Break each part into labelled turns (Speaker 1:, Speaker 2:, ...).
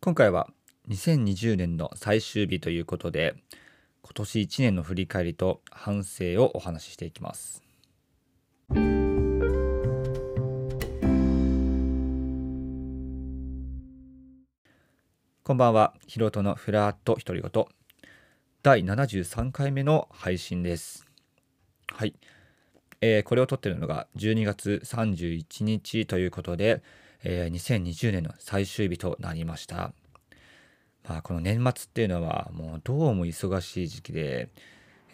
Speaker 1: 今回は2020年の最終日ということで今年1年の振り返りと反省をお話ししていきます。こんばんは。ひろとのフラット独り言。第73回目の配信です。はい、えー、これを撮ってるのが12月31日ということで、えー、2020年の最終日となりました。まあ、この年末っていうのはもうどうも忙しい時期で、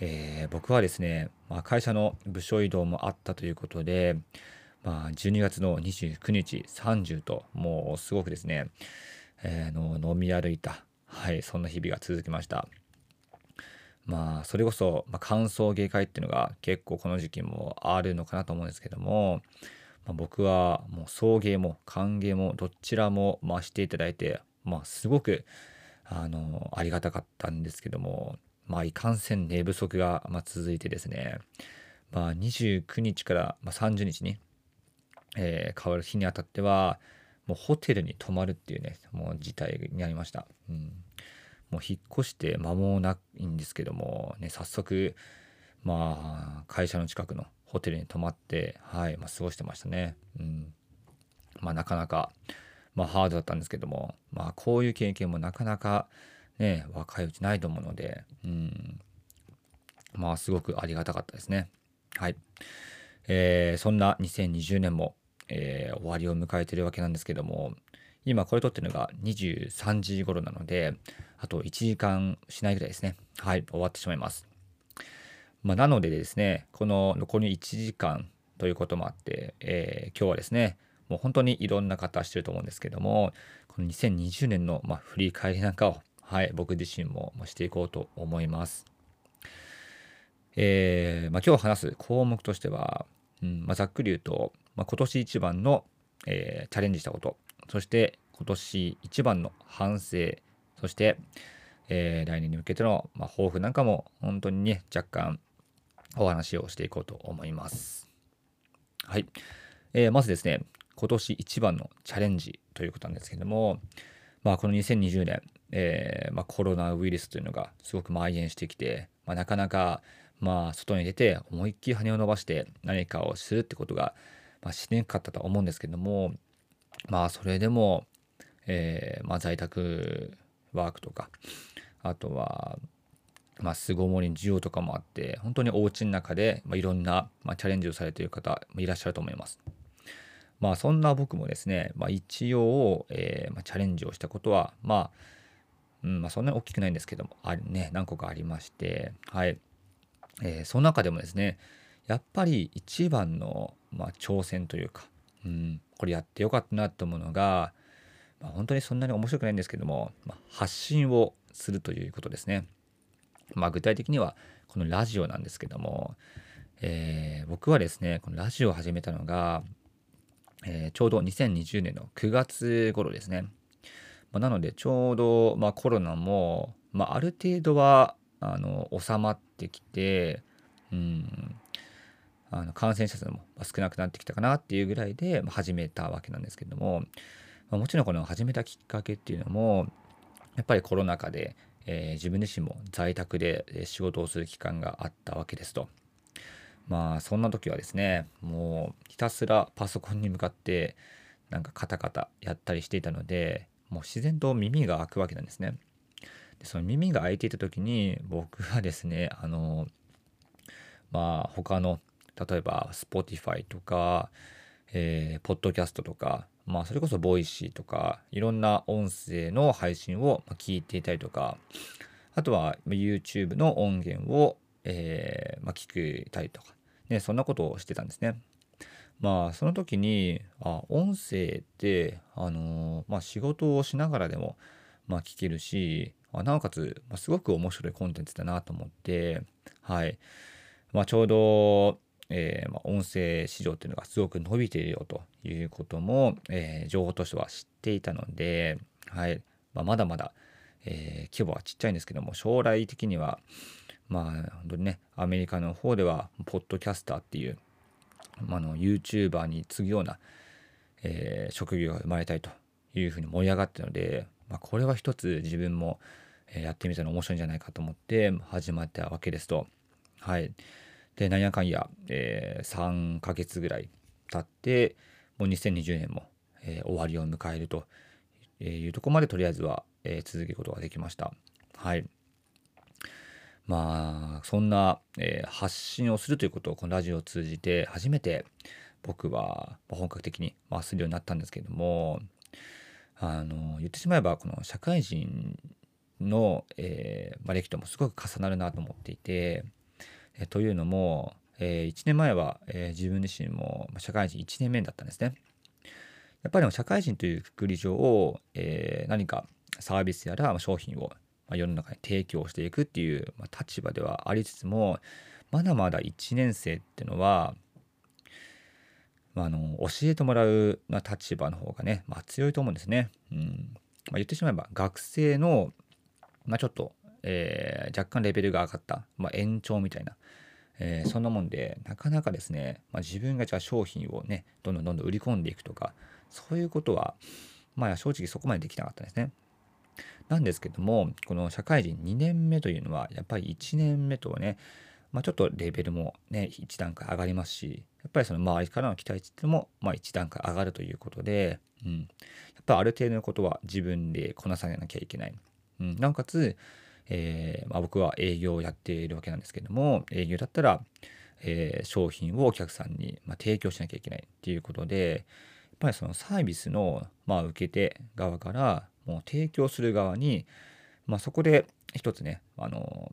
Speaker 1: えー、僕はですね、まあ、会社の部署移動もあったということで、まあ、12月の29日30ともうすごくですね、えー、の飲み歩いた、はい、そんな日々が続きました。まあそれこそ、まあ、歓送迎会っていうのが結構この時期もあるのかなと思うんですけども、まあ、僕はもう送迎も歓迎もどちらも増していただいて、まあ、すごくあのありがたかったんですけども、まあ、いかんせん寝不足が、ま続いてですね、まあ、29日から30日に、えー、変わる日にあたってはもうホテルに泊まるっていうねもう事態になりました。うんもう引っ越して間もないんですけども、ね、早速、まあ、会社の近くのホテルに泊まって、はい、まあ、過ごしてましたね。うん。まあ、なかなか、まあ、ハードだったんですけども、まあ、こういう経験もなかなか、ね、若いうちないと思うので、うん。まあ、すごくありがたかったですね。はい。えー、そんな2020年も、えー、終わりを迎えてるわけなんですけども、今これ撮ってるのが23時頃なので、あと1時間しないぐらいですね。はい、終わってしまいます。まあ、なのでですね、この残り1時間ということもあって、えー、今日はですね、もう本当にいろんな方してると思うんですけども、この2020年の、まあ、振り返りなんかを、はい、僕自身もしていこうと思います。えー、まあ、今日話す項目としては、うんまあ、ざっくり言うと、まあ、今年一番の、えー、チャレンジしたこと、そして今年一番の反省、そして、えー、来年に向けての、まあ、抱負なんかも本当にね、若干お話をしていこうと思います。はい。えー、まずですね、今年一番のチャレンジということなんですけども、まあ、この2020年、えーまあ、コロナウイルスというのがすごく蔓延してきて、まあ、なかなか、まあ、外に出て思いっきり羽を伸ばして何かをするってことが、まあ、しにくかったと思うんですけども、まあ、それでも、えーまあ、在宅ワークとかあとは、まあ、巣ごもり需要とかもあって本当にお家の中で、まあ、いろんな、まあ、チャレンジをされている方もいらっしゃると思います。まあそんな僕もですね、まあ、一応、えーまあ、チャレンジをしたことはまあ、うんまあ、そんなに大きくないんですけどもあね何個かありましてはい、えー、その中でもですねやっぱり一番の、まあ、挑戦というか、うん、これやってよかったなと思うのが、まあ、本当にそんなに面白くないんですけども、まあ、発信をするということですね。まあ、具体的にはこのラジオなんですけども、えー、僕はですねこのラジオを始めたのが、えー、ちょうど2020年の9月頃ですね。まあ、なのでちょうど、まあ、コロナも、まあ、ある程度はあの収まってきて、うん、あの感染者数も少なくなってきたかなっていうぐらいで始めたわけなんですけども、まあ、もちろんこの始めたきっかけっていうのもやっぱりコロナ禍で、えー、自分自身も在宅で仕事をする期間があったわけですと。まあそんな時はですねもうひたすらパソコンに向かってなんかカタカタやったりしていたのでもう自然と耳が開くわけなんですね。でその耳が開いていた時に僕はですねあのまあ他の例えば Spotify とか、えー、ポッドキャストとかまあそれこそボイシーとかいろんな音声の配信を聞いていたりとかあとは YouTube の音源を、えーまあ、聞いたりとか、ね、そんなことをしてたんですね。まあその時にあ音声ってあのー、まあ、仕事をしながらでも、まあ、聞けるしあなおかつ、まあ、すごく面白いコンテンツだなと思ってはい、まあ、ちょうどえー、まあ、音声市場っていうのがすごく伸びているよということも、えー、情報としては知っていたので、はいまあ、まだまだ、えー、規模はちっちゃいんですけども将来的にはまあ本当にねアメリカの方ではポッドキャスターっていう、まあの YouTuber に次ぐような、え職業が生まれたいというふうに盛り上がってるのでまあ、これは一つ自分もやってみたら面白いんじゃないかと思って始まったわけですと。はい。で、なんやかんや、えー、3ヶ月ぐらい経って、もう2020年も、えー、終わりを迎えるというとこまでとりあえずは、えー、続けることができました。はい。まあ、そんな、えー、発信をするということをこのラジオを通じて初めて僕は本格的に、まあ、するようになったんですけれども、あの、言ってしまえば、この社会人の、えーまあ、歴ともすごく重なるなと思っていて、え、というのも、え、1年前は、え、自分自身も社会人1年目だったんですね。やっぱり社会人というくくり上、え、何かサービスやら商品を世の中に提供していくっていう立場ではありつつもまだまだ1年生っていうのはまあの教えてもらう立場の方がね、まあ、強いと思うんですね。うんまあ、言ってしまえば学生の、ま、ちょっと、えー、若干レベルが上がった、まあ、延長みたいな、えー、そんなもんでなかなかですね、まあ、自分がじゃあ商品をねどんどんどんどん売り込んでいくとかそういうことはまあ正直そこまでできなかったですね。なんですけどもこの社会人2年目というのはやっぱり1年目とはね、まあ、ちょっとレベルもね1段階上がりますしやっぱりその周りからの期待値ってもまあ1段階上がるということで、うん、やっぱある程度のことは自分でこなさなきゃいけない。うん、なおかつ、えーまあ、僕は営業をやっているわけなんですけども営業だったら、えー、商品をお客さんに、まあ、提供しなきゃいけないっていうことでやっぱりそのサービスの、まあ、受け手側からもう提供する側に、まあ、そこで一つね、あの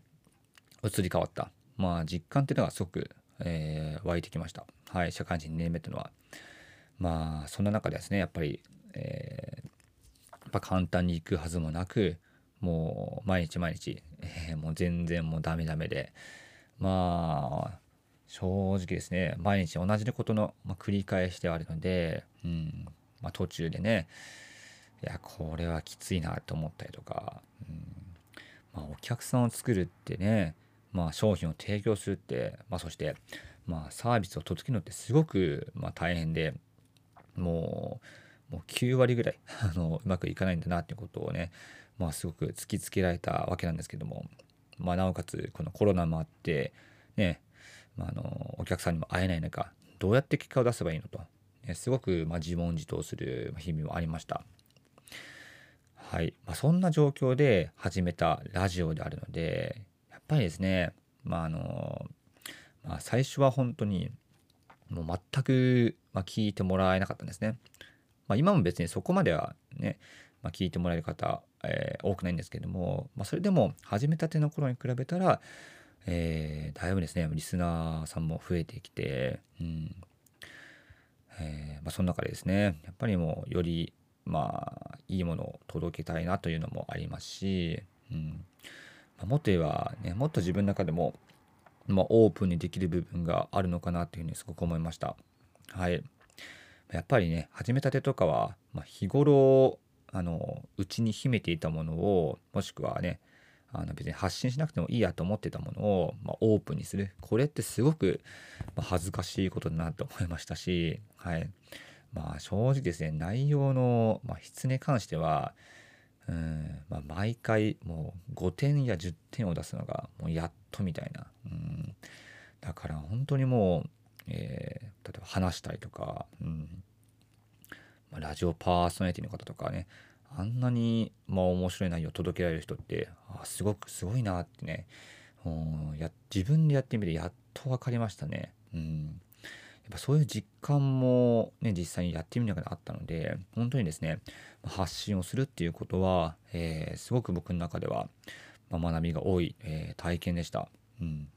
Speaker 1: 移り変わった、まあ、実感っていうのがすごく、えー、湧いてきました。はい、社会人2年目っていうのは。まあ、そんな中ですね、やっぱり、えー、やっぱ簡単にいくはずもなく、もう毎日毎日、えー、もう全然もうダメダメで、まあ、正直ですね、毎日同じことの、まあ、繰り返しではあるので、うんまあ、途中でね、いや、これはきついなと思ったりとか、うんまあ、お客さんを作るってね、まあ、商品を提供するって、まあ、そして、まあ、サービスを届けるのってすごく、まあ、大変でもうもう9割ぐらい あのうまくいかないんだなっていうことをね、まあ、すごく突きつけられたわけなんですけども、まあ、なおかつこのコロナもあってね、まあ、あのお客さんにも会えない中どうやって結果を出せばいいのと、ね、すごく、ま、自問自答する日々もありました。はい。まあ、そんな状況で始めたラジオであるので、やっぱりですね、まあ、あの、まあ、最初は本当に、もう全く、ま聞いてもらえなかったんですね。まあ、今も別にそこまではね、まあ、聞いてもらえる方、えー、多くないんですけども、まあ、それでも始めたての頃に比べたら、えー、だいぶですね、リスナーさんも増えてきて、うんえーまあ、その中でですね、やっぱりもうよりまあいいものを届けたいなというのもありますし、うんまあ、もっと言えばねもっと自分の中でも、まあ、オープンにできる部分があるのかなというふうにすごく思いました。はい。やっぱりね始めたてとかは、まあ、日頃あのうちに秘めていたものをもしくはねあの別に発信しなくてもいいやと思ってたものを、まあ、オープンにする。これってすごく、まあ、恥ずかしいことだなと思いましたし、はい、まあ正直ですね、内容の、まあ、質に関しては、うんまあ、毎回もう5点や10点を出すのがもうやっとみたいな。うん。だから本当にもう、えー、例えば話したりとか、うん。まあ、ラジオパーソナリティの方とかね、あんなに、まあ、面白い内容を届けられる人って、あすごくすごいなってね、うんや自分でやってみてやっと分かりましたね。うんやっぱそういう実感もね、実際にやってみながらあったので、本当にですね、発信をするっていうことは、えー、すごく僕の中では、まあ、学びが多い、えー、体験でした。うん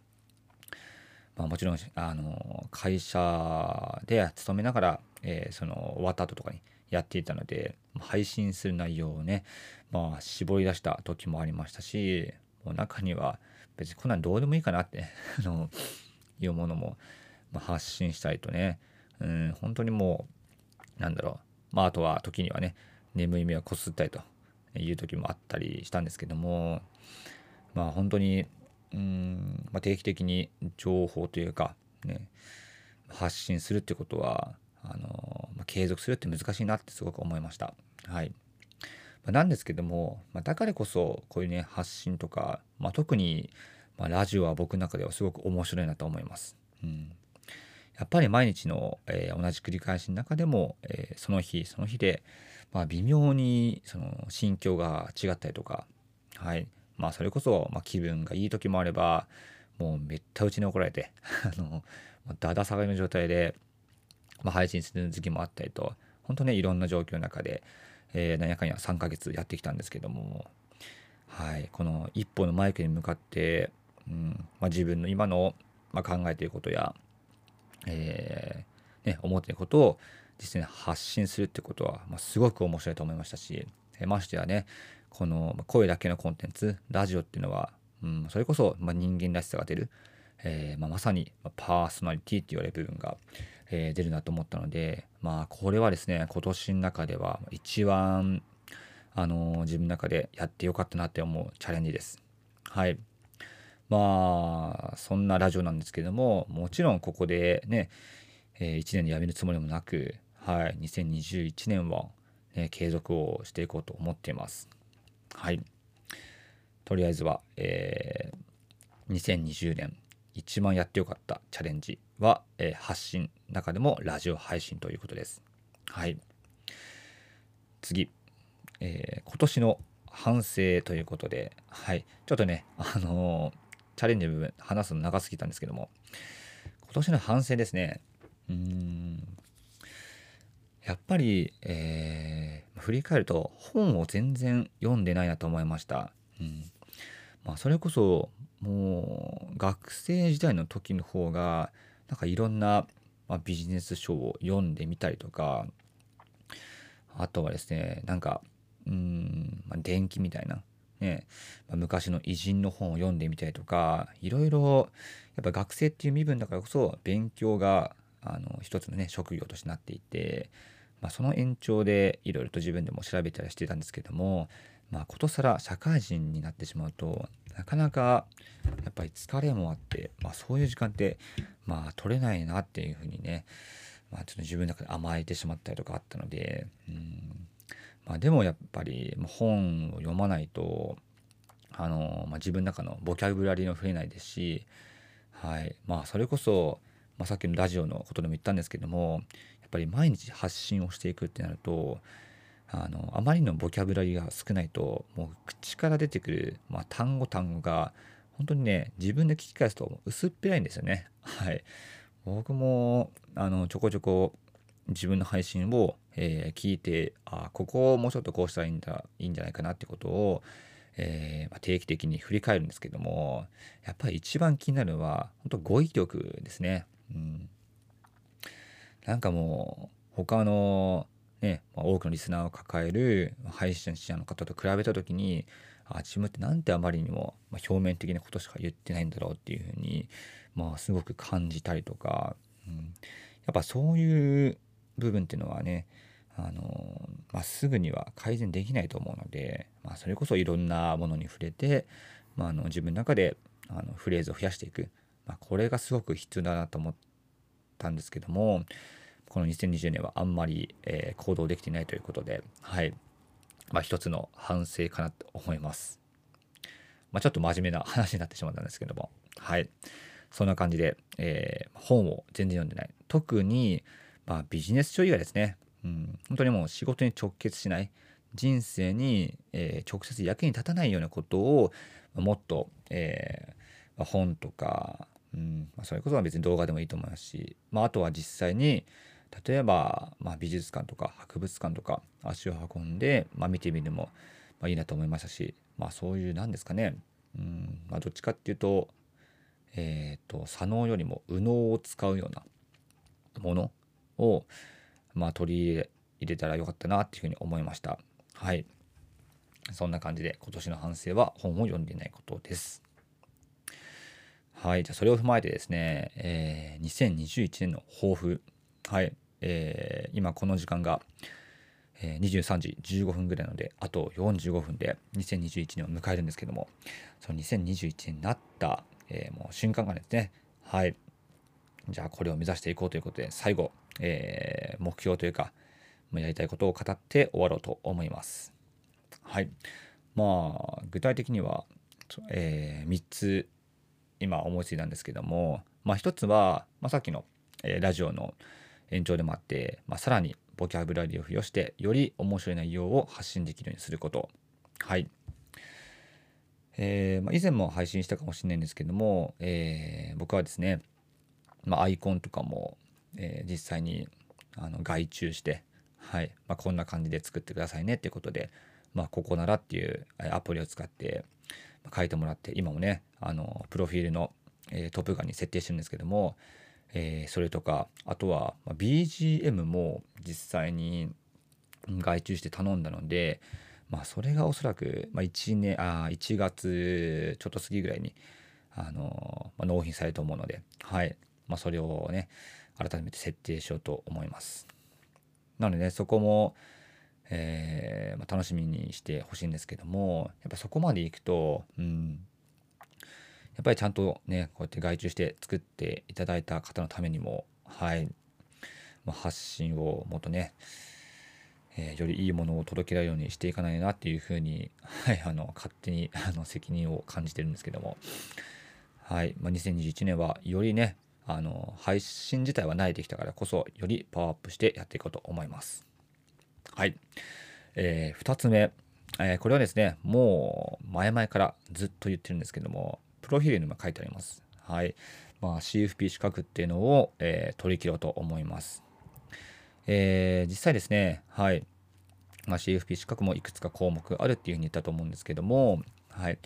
Speaker 1: まあ、もちろん、あの会社で勤めながら、えー、その終わった後とかにやっていたので、配信する内容をね、まあ、絞り出した時もありましたし、もう中には別にこんなんどうでもいいかなって のいうものもまあ、発信したいとね、うん、本当にもう、なんだろう、まあ、あとは時にはね、眠い目をこすったりという時もあったりしたんですけども、まあ、本当に、うん、まあ、定期的に情報というか、ね、発信するってことは、あのまあ、継続するって難しいなってすごく思いました。はい。まあ、なんですけども、まあ、だからこそこういうね発信とか、ま、特に、ま、ラジオは僕の中ではすごく面白いなと思います。うんやっぱり毎日の、えー、同じ繰り返しの中でも、えー、その日その日で、ま、微妙にその心境が違ったりとか、はいまあ、それこそ、ま、気分がいい時もあればもうめった打ちに怒られて あのだだ下がりの状態で、ま、配信する時期もあったりと本当ねいろんな状況の中で、えー、何やかんや3ヶ月やってきたんですけども、はい、この一歩のマイクに向かって、うんまあ、自分の今の、まあ、考えていることや、えーね、思っていることを実際に発信するってことは、まあ、すごく面白いと思いましたし、えましてやねこの声だけのコンテンツラジオっていうのは、うん、それこそ、ま人間らしさが出る、えー、ま、まさにパーソナリティって言われる部分が、えー、出るなと思ったのでまあこれはですね今年の中では一番あのー、自分の中でやってよかったなって思うチャレンジです。はいまあそんなラジオなんですけどももちろんここでね、え、1年で辞めるつもりもなくはい2021年は、ね、継続をしていこうと思っていますはい。とりあえずは、えー、2020年一番やってよかったチャレンジは、えー、発信中でもラジオ配信ということです。はい。次、えー、今年の反省ということで、はい、ちょっとね、あの、チャレンジの部分話すの長すぎたんですけども今年の反省ですね。うん。やっぱり、えー、振り返ると本を全然読んでないなと思いました。うんまあ、それこそもう学生時代の時の方がなんかいろんな、まあ、ビジネス書を読んでみたりとかあとはですねなんかうん、まあ、電気みたいなね、まあ、昔の偉人の本を読んでみたりとかいろいろやっぱ学生っていう身分だからこそ勉強があの一つのね職業としてなっていて、まあ、その延長でいろいろと自分でも調べたりしてたんですけども、まあ、ことさら社会人になってしまうとなかなかやっぱり疲れもあって、まあ、そういう時間ってまあ取れないなっていうふうにね、まあ、ちょっと自分の中で甘えてしまったりとかあったのでうん。まあ、でもやっぱり本を読まないとあの、まあ、自分の中のボキャブラリーも増えないですし、はい。まあ、それこそ、まあ、さっきのラジオのことでも言ったんですけどもぱり毎日発信をしていくってなるとあのあまりのボキャブラリーが少ないともう口から出てくる、まあ、単語単語が本当にね自分で聞き返すと薄っぺらいんですよね。はい、僕もあのちょこちょこ自分の配信を、えー、聞いてあここをもうちょっとこうしたらいいんだいいんじゃないかなってことを、えー、まあ、定期的に振り返るんですけどもやっぱり一番気になるのは本当語彙力ですね。うん、なんかもう他のね、ま、多くのリスナーを抱える配信者の方と比べた時にあ自分ってなんてあまりにも表面的なことしか言ってないんだろうっていうふうに、まあ、すごく感じたりとか、うん、やっぱそういう部分っていうのはねあの、まあ、すぐには改善できないと思うので、まあ、それこそいろんなものに触れて、まあ、あの自分の中であのフレーズを増やしていく、まあ、これがすごく必要だなと思ってたんですけどもこの2020年はあんまり、えー、行動できていないということではい。まあ一つの反省かなと思います。まあ、ちょっと真面目な話になってしまったんですけどもはい。そんな感じで、えー、本を全然読んでない。特にまあ、ビジネス書以外ですね、うん、本当にもう仕事に直結しない。人生に、えー、直接役に立たないようなことをもっと、えー、本とか、うんまあ、それこそは別に動画でもいいと思いますし、まあ、あとは実際に例えば、まあ、美術館とか博物館とか足を運んで、まあ、見てみるのも、ま、いいなと思いましたし、まあ、そういう何ですかね、うんまあ、どっちかっていうと,、えーと左脳よりも右脳を使うようなものを、まあ、取り入れたらよかったなっていうふうに思いました。はい。そんな感じで今年の反省は本を読んでいないことです。はい。じゃあそれを踏まえてですね、えー、2021年の抱負。はい。えー、今この時間が、えー、23時15分ぐらいなので、あと45分で2021年を迎えるんですけども、その2021年になった、えー、もう瞬間がですね、はい。じゃあこれを目指していこうということで、最後、えー、目標というか、やりたいことを語って終わろうと思います。はいまあ具体的には、えー、3つ今思いついたんですけども、まあ、1つは、まあ、さっきの、えー、ラジオの延長でもあって、まあ、さらにボキャブラリーを付与してより面白い内容を発信できるようにすること。はい。えーまあ、以前も配信したかもしれないんですけども、えー、僕はですね、まあ、アイコンとかも、えー、実際にあの外注して、はい。まあ、こんな感じで作ってくださいねっていうことで、まあ、ここならっていうアプリを使って書いてもらって今もねあのプロフィールの、えー、トップガンに設定してるんですけども、えー、それとかあとは、まあ、BGM も実際に外注して頼んだので、まあ、それがおそらく、まあ、1, 年あ1月ちょっと過ぎぐらいにあの、まあ、納品されると思うので、はいまあ、それをね改めて設定しようと思います。なのでねそこも、えーまあ、楽しみにしてほしいんですけどもやっぱそこまでいくと、うん、やっぱりちゃんとねこうやって外注して作っていただいた方のためにもはい、まあ、発信をもっとねえー、よりいいものを届けられるようにしていかないなっていうふうに、はい、あの勝手にあの責任を感じてるんですけども、はいまあ、2021年はよりねあの配信自体は慣れてきたからこそよりパワーアップしてやっていこうと思います。はい、えー、2つ目、えー、これはですねもう前々からずっと言ってるんですけどもプロフィールにも書いてあります。はいまあ、CFP 資格っていうのを、えー、取り切ろうと思います。えー、実際ですね、はい。まあ、CFP 資格もいくつか項目あるっていうふうに言ったと思うんですけども、はい。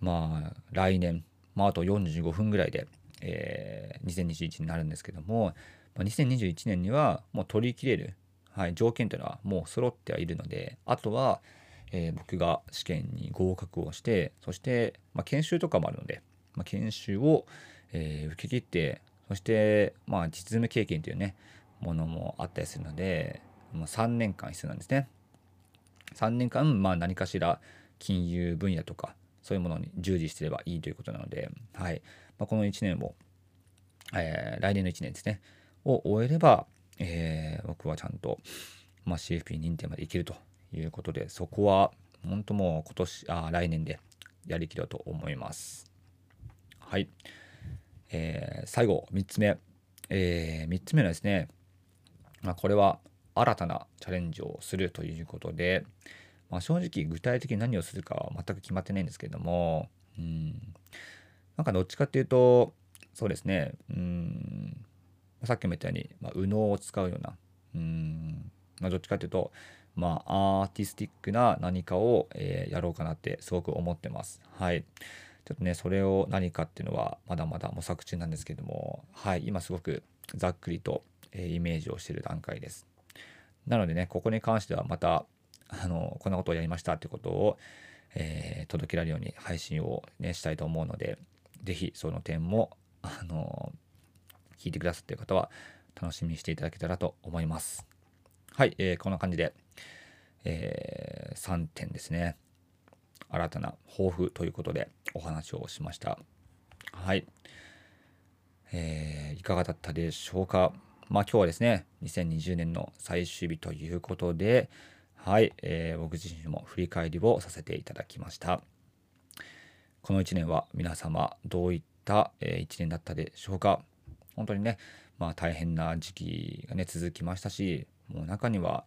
Speaker 1: まあ、来年、まあ、あと45分ぐらいで、えー、2021になるんですけども、まあ、2021年にはもう取り切れる、はい、条件というのはもう揃ってはいるので、あとは、えー、僕が試験に合格をして、そして、まあ、研修とかもあるので、まあ、研修を、えー、受け切って、そして、まあ、実務経験というね、ものもあったりするのでもう3年間必要なんですね。3年間、まあ、何かしら金融分野とかそういうものに従事してればいいということなので、はいまあ、この1年を、えー、来年の1年ですねを終えれば、えー、僕はちゃんと、まあ、CFP 認定までいけるということでそこは本当もう今年あ来年でやりきろうと思います。はい、えー、最後3つ目、えー、3つ目のですねまあ、これは新たなチャレンジをするということで、まあ、正直具体的に何をするかは全く決まってないんですけれども、うん、なんかどっちかっていうと、そうですね、うん、さっきも言ったように、まあ、右脳を使うような、うんまあ、どっちかっていうと、まあ、アーティスティックな何かを、えー、やろうかなってすごく思ってます。はい。ちょっとね、それを何かっていうのはまだまだ模索中なんですけども、はい、今すごくざっくりと、えイメージをしてる段階です。なのでね、ここに関してはまた、あの、こんなことをやりましたってことを、えー、届けられるように配信をね、したいと思うので、是非その点も、あの、聞いてくださっている方は楽しみにしていただけたらと思います。はい、えー、こんな感じで、えー、3点ですね。新たな抱負ということでお話をしました。はい。えー、いかがだったでしょうかまあ今日はですね、2020年の最終日ということで、はい、えー、僕自身も振り返りをさせていただきました。この1年は皆様どういった、え1年だったでしょうか本当にね、まあ大変な時期がね、続きましたし、もう中には、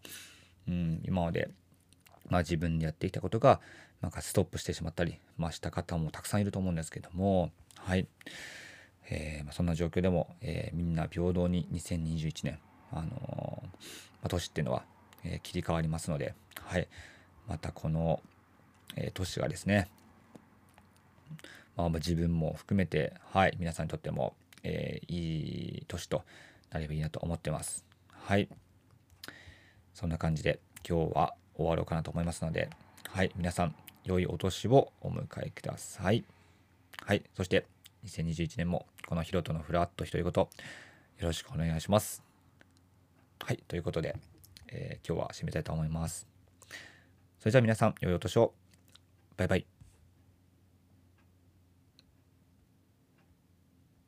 Speaker 1: うん、今まで、まあ自分でやってきたことが、なんかストップしてしまったり、まあした方もたくさんいると思うんですけども、はい。えー、まそんな状況でも、えー、みんな平等に2021年、あのまあ、年っていうのは、え切り替わりますので、はい、またこの、え年がですね、まあ、自分も含めて、はい、皆さんにとっても、えいい年となればいいなと思ってます。はい。そんな感じで今日は終わろうかなと思いますので、はい、皆さん、良いお年をお迎えください。はい、そして2021年もこのヒロトのフラット独り言よろしくお願いします。はい、ということで、えー、今日は締めたいと思います。それじゃあ皆さん、良いお年を。バイバイ。